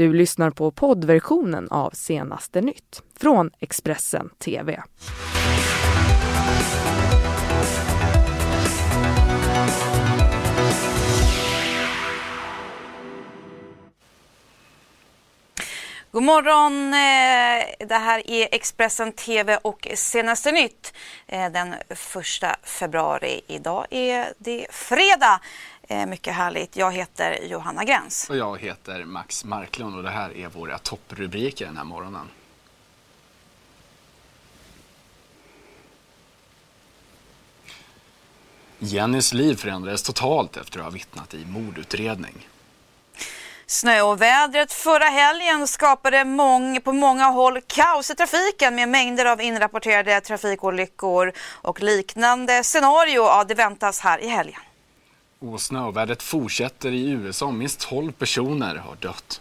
Du lyssnar på poddversionen av Senaste nytt från Expressen TV. God morgon! Eh, det här är Expressen TV och Senaste nytt eh, den 1 februari. Idag är det fredag. Eh, mycket härligt. Jag heter Johanna Gräns. Och jag heter Max Marklund och det här är våra topprubriker den här morgonen. Jennys liv förändrades totalt efter att ha vittnat i mordutredning. Snöovädret förra helgen skapade mång, på många håll kaos i trafiken med mängder av inrapporterade trafikolyckor och liknande scenario. Ja, det väntas här i helgen. Och snövädret fortsätter i USA. Minst 12 personer har dött.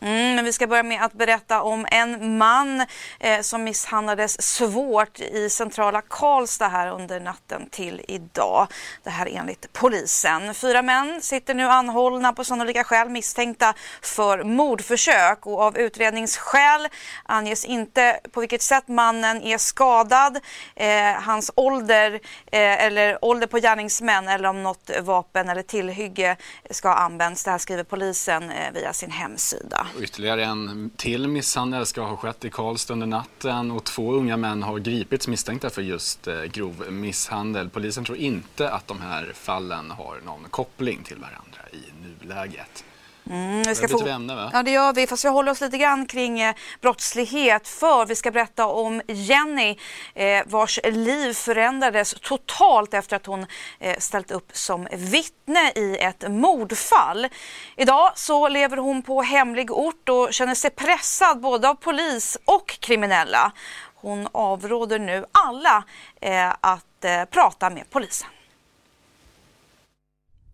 Mm, men vi ska börja med att berätta om en man eh, som misshandlades svårt i centrala Karlstad här under natten till idag. Det här enligt polisen. Fyra män sitter nu anhållna på sannolika skäl misstänkta för mordförsök och av utredningsskäl anges inte på vilket sätt mannen är skadad, eh, hans ålder eh, eller ålder på gärningsmän eller om något vapen eller tillhygge ska ha använts. Det här skriver polisen eh, via sin hemsida. Och ytterligare en till misshandel ska ha skett i Karlstad under natten och två unga män har gripits misstänkta för just eh, grov misshandel. Polisen tror inte att de här fallen har någon koppling till varandra i nuläget. Mm, vi ska få... ämne, va? Ja, det gör vi. Fast vi håller oss lite grann kring eh, brottslighet. För vi ska berätta om Jenny eh, vars liv förändrades totalt efter att hon eh, ställt upp som vittne i ett mordfall. Idag så lever hon på hemlig ort och känner sig pressad både av polis och kriminella. Hon avråder nu alla eh, att eh, prata med polisen.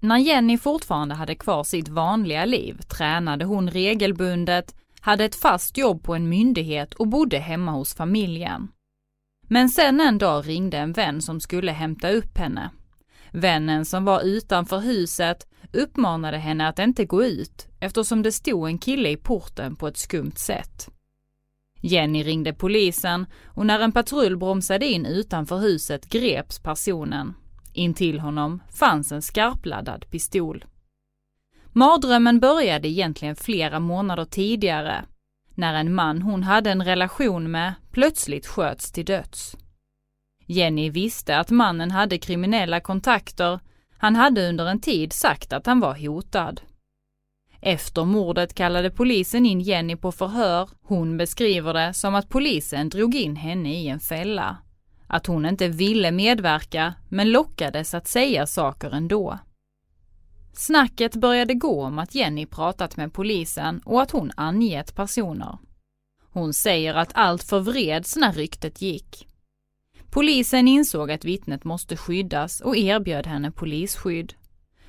När Jenny fortfarande hade kvar sitt vanliga liv tränade hon regelbundet, hade ett fast jobb på en myndighet och bodde hemma hos familjen. Men sen en dag ringde en vän som skulle hämta upp henne. Vännen som var utanför huset uppmanade henne att inte gå ut eftersom det stod en kille i porten på ett skumt sätt. Jenny ringde polisen och när en patrull bromsade in utanför huset greps personen. Intill honom fanns en skarpladdad pistol. Mardrömmen började egentligen flera månader tidigare, när en man hon hade en relation med plötsligt sköts till döds. Jenny visste att mannen hade kriminella kontakter, han hade under en tid sagt att han var hotad. Efter mordet kallade polisen in Jenny på förhör. Hon beskriver det som att polisen drog in henne i en fälla att hon inte ville medverka men lockades att säga saker ändå. Snacket började gå om att Jenny pratat med polisen och att hon angett personer. Hon säger att allt förvreds när ryktet gick. Polisen insåg att vittnet måste skyddas och erbjöd henne polisskydd.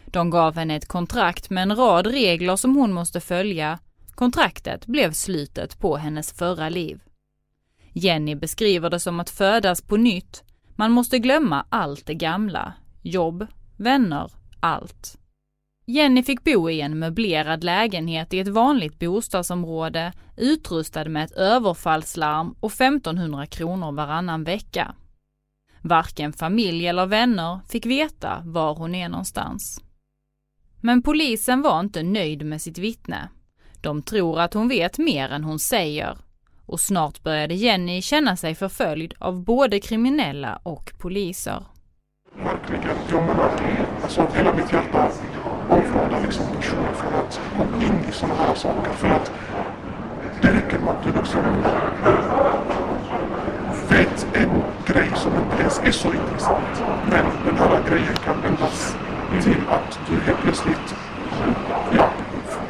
De gav henne ett kontrakt med en rad regler som hon måste följa. Kontraktet blev slutet på hennes förra liv. Jenny beskriver det som att födas på nytt. Man måste glömma allt det gamla. Jobb, vänner, allt. Jenny fick bo i en möblerad lägenhet i ett vanligt bostadsområde utrustad med ett överfallslarm och 1500 kronor varannan vecka. Varken familj eller vänner fick veta var hon är någonstans. Men polisen var inte nöjd med sitt vittne. De tror att hon vet mer än hon säger och snart började Jenny känna sig förföljd av både kriminella och poliser. Verkligen, jag menar, alltså hela mitt hjärta avråder liksom personer från att gå in i sådana här saker för att det räcker med att du liksom vet en grej som inte ens är så intressant. Men den här grejen kan vändas till att du helt plötsligt ja,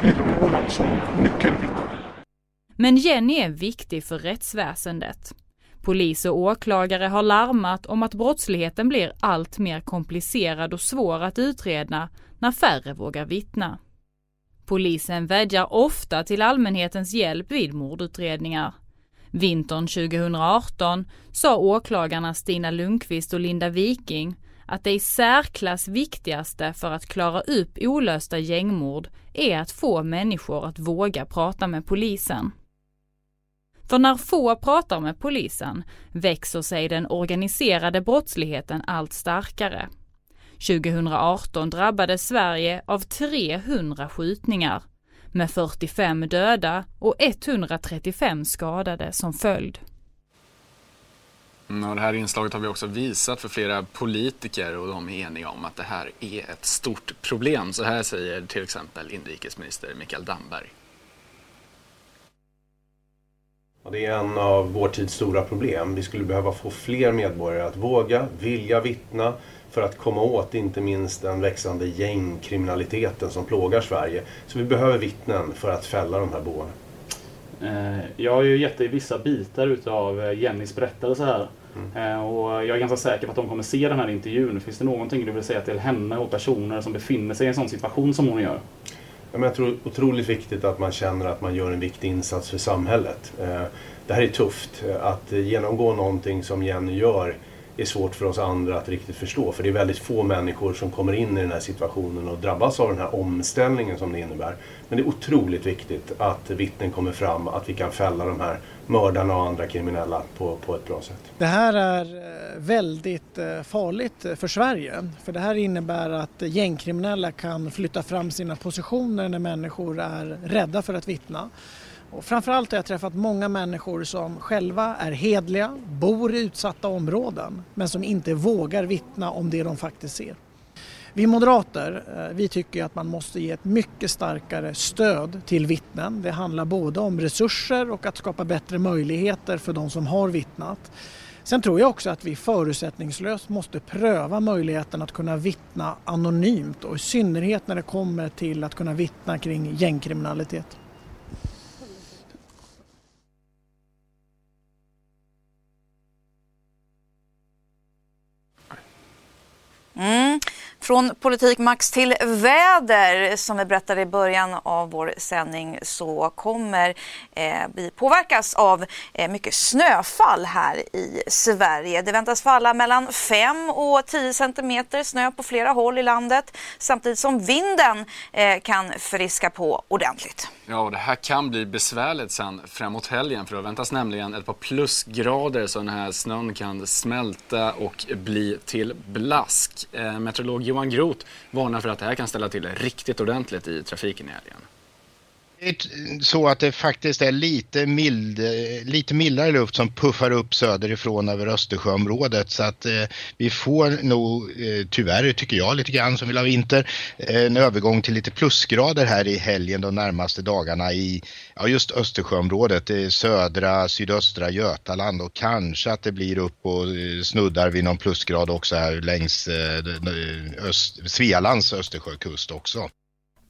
blir målad som nyckelvittne. Men Jenny är viktig för rättsväsendet. Polis och åklagare har larmat om att brottsligheten blir allt mer komplicerad och svår att utreda när färre vågar vittna. Polisen vädjar ofta till allmänhetens hjälp vid mordutredningar. Vintern 2018 sa åklagarna Stina Lundqvist och Linda Viking att det i särklass viktigaste för att klara upp olösta gängmord är att få människor att våga prata med polisen. För när få pratar med polisen växer sig den organiserade brottsligheten allt starkare. 2018 drabbades Sverige av 300 skjutningar med 45 döda och 135 skadade som följd. Och det här inslaget har vi också visat för flera politiker och de är eniga om att det här är ett stort problem. Så här säger till exempel inrikesminister Mikael Damberg. Det är en av vår tids stora problem. Vi skulle behöva få fler medborgare att våga, vilja vittna för att komma åt inte minst den växande gängkriminaliteten som plågar Sverige. Så vi behöver vittnen för att fälla de här bovarna. Eh, jag har ju gett dig vissa bitar utav eh, Jennys berättelse här. Mm. Eh, och jag är ganska säker på att de kommer se den här intervjun. Finns det någonting du vill säga till henne och personer som befinner sig i en sån situation som hon gör? Jag tror otroligt viktigt att man känner att man gör en viktig insats för samhället. Eh, det här är tufft. Eh, att genomgå någonting som Jenny gör är svårt för oss andra att riktigt förstå. För det är väldigt få människor som kommer in i den här situationen och drabbas av den här omställningen som det innebär. Men det är otroligt viktigt att vittnen kommer fram, att vi kan fälla de här mördarna och andra kriminella på, på ett bra sätt. Det här är eh, väldigt eh, farligt för Sverige. För det här innebär att gängkriminella kan flytta fram sina positioner när människor är rädda för att vittna. Och framförallt har jag träffat många människor som själva är hedliga, bor i utsatta områden men som inte vågar vittna om det de faktiskt ser. Vi moderater eh, vi tycker att man måste ge ett mycket starkare stöd till vittnen. Det handlar både om resurser och att skapa bättre möjligheter för de som har vittnat. Sen tror jag också att vi förutsättningslöst måste pröva möjligheten att kunna vittna anonymt och i synnerhet när det kommer till att kunna vittna kring gängkriminalitet. Mm. Från politik max till väder. Som vi berättade i början av vår sändning så kommer eh, vi påverkas av eh, mycket snöfall här i Sverige. Det väntas falla mellan 5 och 10 centimeter snö på flera håll i landet samtidigt som vinden eh, kan friska på ordentligt. Ja, och det här kan bli besvärligt sen framåt helgen för det väntas nämligen ett par plusgrader så den här snön kan smälta och bli till blask. Eh, meteorolog Johan Groth varnar för att det här kan ställa till riktigt ordentligt i trafiken i helgen så att det faktiskt är lite, mild, lite mildare luft som puffar upp söderifrån över Östersjöområdet så att eh, vi får nog eh, tyvärr tycker jag lite grann som vill ha vinter eh, en övergång till lite plusgrader här i helgen de närmaste dagarna i ja, just Östersjöområdet, eh, södra, sydöstra Götaland och kanske att det blir upp och eh, snuddar vid någon plusgrad också här längs eh, eh öst, Svealands Östersjökust också.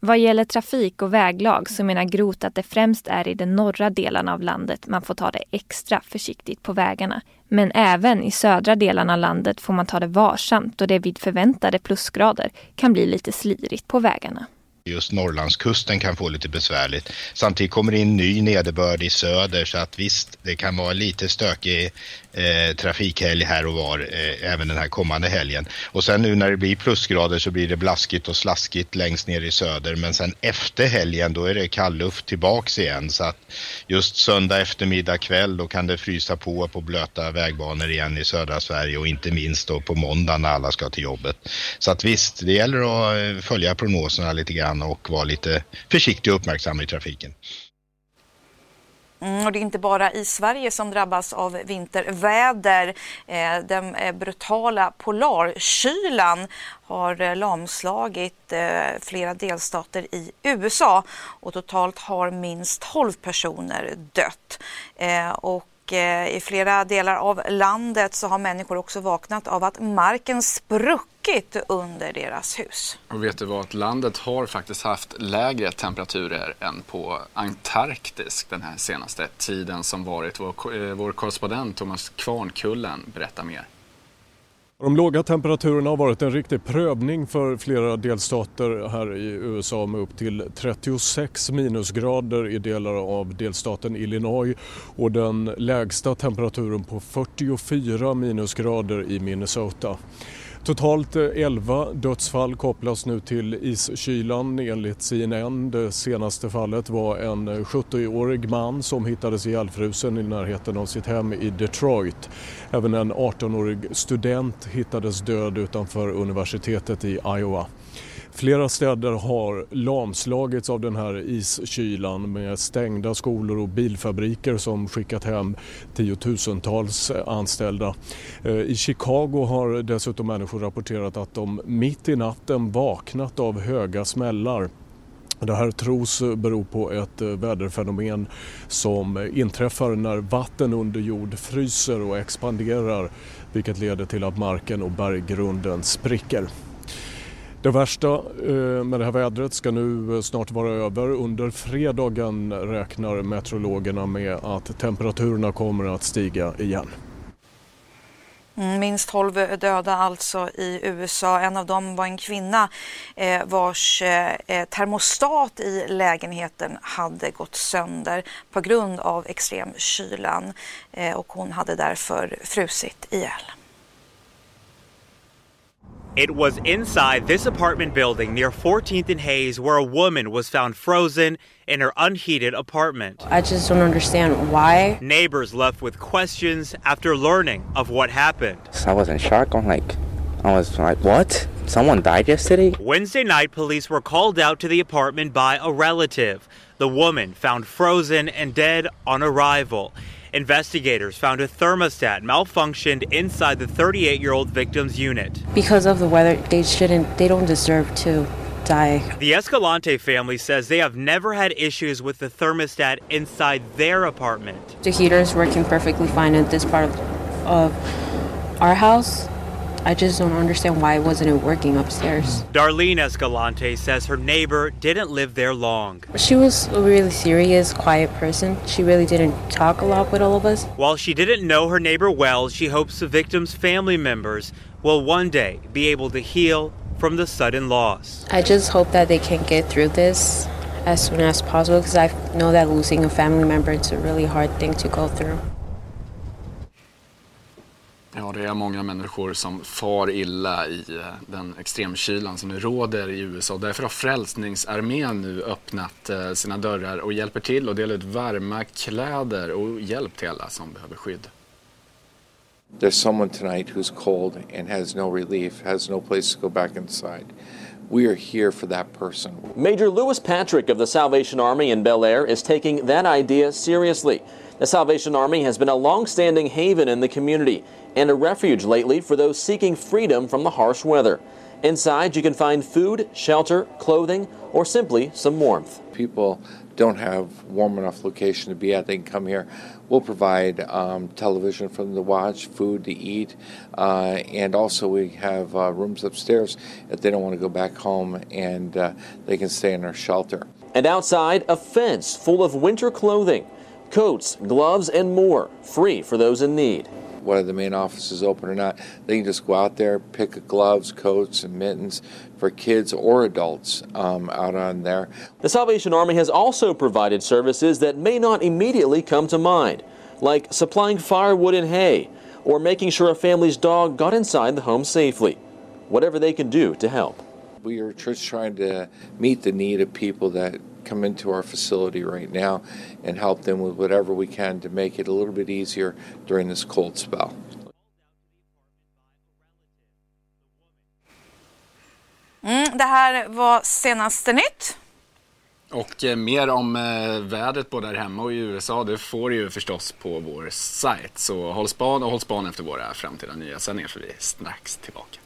Vad gäller trafik och väglag så menar Groth att det främst är i de norra delarna av landet man får ta det extra försiktigt på vägarna. Men även i södra delarna av landet får man ta det varsamt då det vid förväntade plusgrader kan bli lite slirigt på vägarna just Norrlandskusten kan få lite besvärligt. Samtidigt kommer det in ny nederbörd i söder så att visst, det kan vara lite stökig eh, trafikhelg här och var eh, även den här kommande helgen. Och sen nu när det blir plusgrader så blir det blaskigt och slaskigt längst ner i söder men sen efter helgen då är det kallluft tillbaks igen så att just söndag eftermiddag kväll då kan det frysa på på blöta vägbanor igen i södra Sverige och inte minst då på måndag när alla ska till jobbet. Så att visst, det gäller att eh, följa prognoserna lite grann och vara lite försiktig och uppmärksam i trafiken. Mm, och det är inte bara i Sverige som drabbas av vinterväder. Eh, den eh, brutala polarkylan har eh, lamslagit eh, flera delstater i USA och totalt har minst 12 personer dött. Eh, och eh, i flera delar av landet så har människor också vaknat av att marken spruckit under deras hus. Och vet du vad, landet har faktiskt haft lägre temperaturer än på Antarktis den här senaste tiden som varit. Vår, vår korrespondent Thomas Kvarnkullen berättar mer. De låga temperaturerna har varit en riktig prövning för flera delstater här i USA med upp till 36 minusgrader i delar av delstaten Illinois och den lägsta temperaturen på 44 minusgrader i Minnesota. Totalt eh, 11 dödsfall kopplas nu till iskylan enligt CNN. Det senaste fallet var en eh, 70-årig man som hittades ihjälfrusen i närheten av sitt hem i Detroit. Även en 18-årig student hittades död utanför universitetet i Iowa. Flera städer har lamslagits av den här iskylan med stängda skolor och bilfabriker som skickat hem tiotusentals anställda. Eh, I Chicago har dessutom människor rapporterat att de mitt i natten vaknat av höga smällar. Det här tros bero på ett eh, väderfenomen som inträffar när vatten under jord fryser och expanderar vilket leder till att marken och berggrunden spricker. Det värsta eh, med det här vädret ska nu eh, snart vara över. Under fredagen räknar meteorologerna med att temperaturerna kommer att stiga igen. Mm, minst 12 döda alltså i USA. En av dem var en kvinna eh, vars termostat i lägenheten hade gått sönder på grund av extremkylan och hon hade därför frusit ihjäl. It was inside this apartment building near 14th and Hayes where a woman was found frozen in her unheated apartment. I just don't understand why. Neighbors left with questions after learning of what happened. I was in shock. I'm like, I was like, what? Someone died yesterday? Wednesday night, police were called out to the apartment by a relative. The woman found frozen and dead on arrival. Investigators found a thermostat malfunctioned inside the 38 year old victim's unit. Because of the weather, they shouldn't, they don't deserve to die. The Escalante family says they have never had issues with the thermostat inside their apartment. The heater is working perfectly fine in this part of, of our house. I just don't understand why it wasn't it working upstairs. Darlene Escalante says her neighbor didn't live there long. She was a really serious, quiet person. She really didn't talk a lot with all of us. While she didn't know her neighbor well, she hopes the victim's family members will one day be able to heal from the sudden loss. I just hope that they can get through this as soon as possible because I know that losing a family member is a really hard thing to go through. Ja, det är många människor som far illa i eh, den extremkylan som nu råder i USA. Därför har Frälsningsarmén nu öppnat eh, sina dörrar och hjälper till och delar ut varma kläder och hjälp till alla som behöver skydd. There's someone tonight who's cold and has no relief, has no place to go back inside. We are here for that person. Major Lewis Patrick of the Salvation Army in Bel Air is taking that idea seriously. The Salvation Army has been a long-standing haven in the community and a refuge lately for those seeking freedom from the harsh weather. Inside, you can find food, shelter, clothing, or simply some warmth. People don't have warm enough location to be at. They can come here. We'll provide um, television for them to watch, food to eat, uh, and also we have uh, rooms upstairs if they don't want to go back home and uh, they can stay in our shelter. And outside, a fence full of winter clothing, coats, gloves, and more, free for those in need whether the main office is open or not. They can just go out there, pick gloves, coats, and mittens for kids or adults um, out on there. The Salvation Army has also provided services that may not immediately come to mind, like supplying firewood and hay, or making sure a family's dog got inside the home safely. Whatever they can do to help. We are just trying to meet the need of people that come into our facility right now and help them with whatever we can to make it a little bit easier during this cold spell. Mm, det här var senaste nytt. Och eh, mer om eh, vädret både här hemma och i USA det får du ju förstås på vår sajt. Så håll span och håll span efter våra framtida nyhetssändningar så vi är strax tillbaka.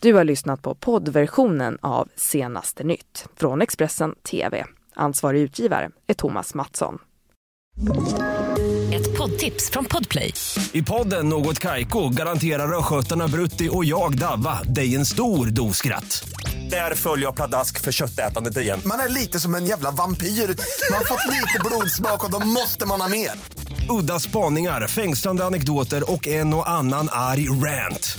Du har lyssnat på poddversionen av Senaste nytt från Expressen TV. Ansvarig utgivare är Thomas Mattsson. Ett poddtips från Podplay. I podden Något Kaiko garanterar östgötarna Brutti och jag, Davva, dig en stor dos skratt. Där följer jag pladask för köttätandet igen. Man är lite som en jävla vampyr. Man har fått lite blodsmak och då måste man ha mer. Udda spaningar, fängslande anekdoter och en och annan arg rant.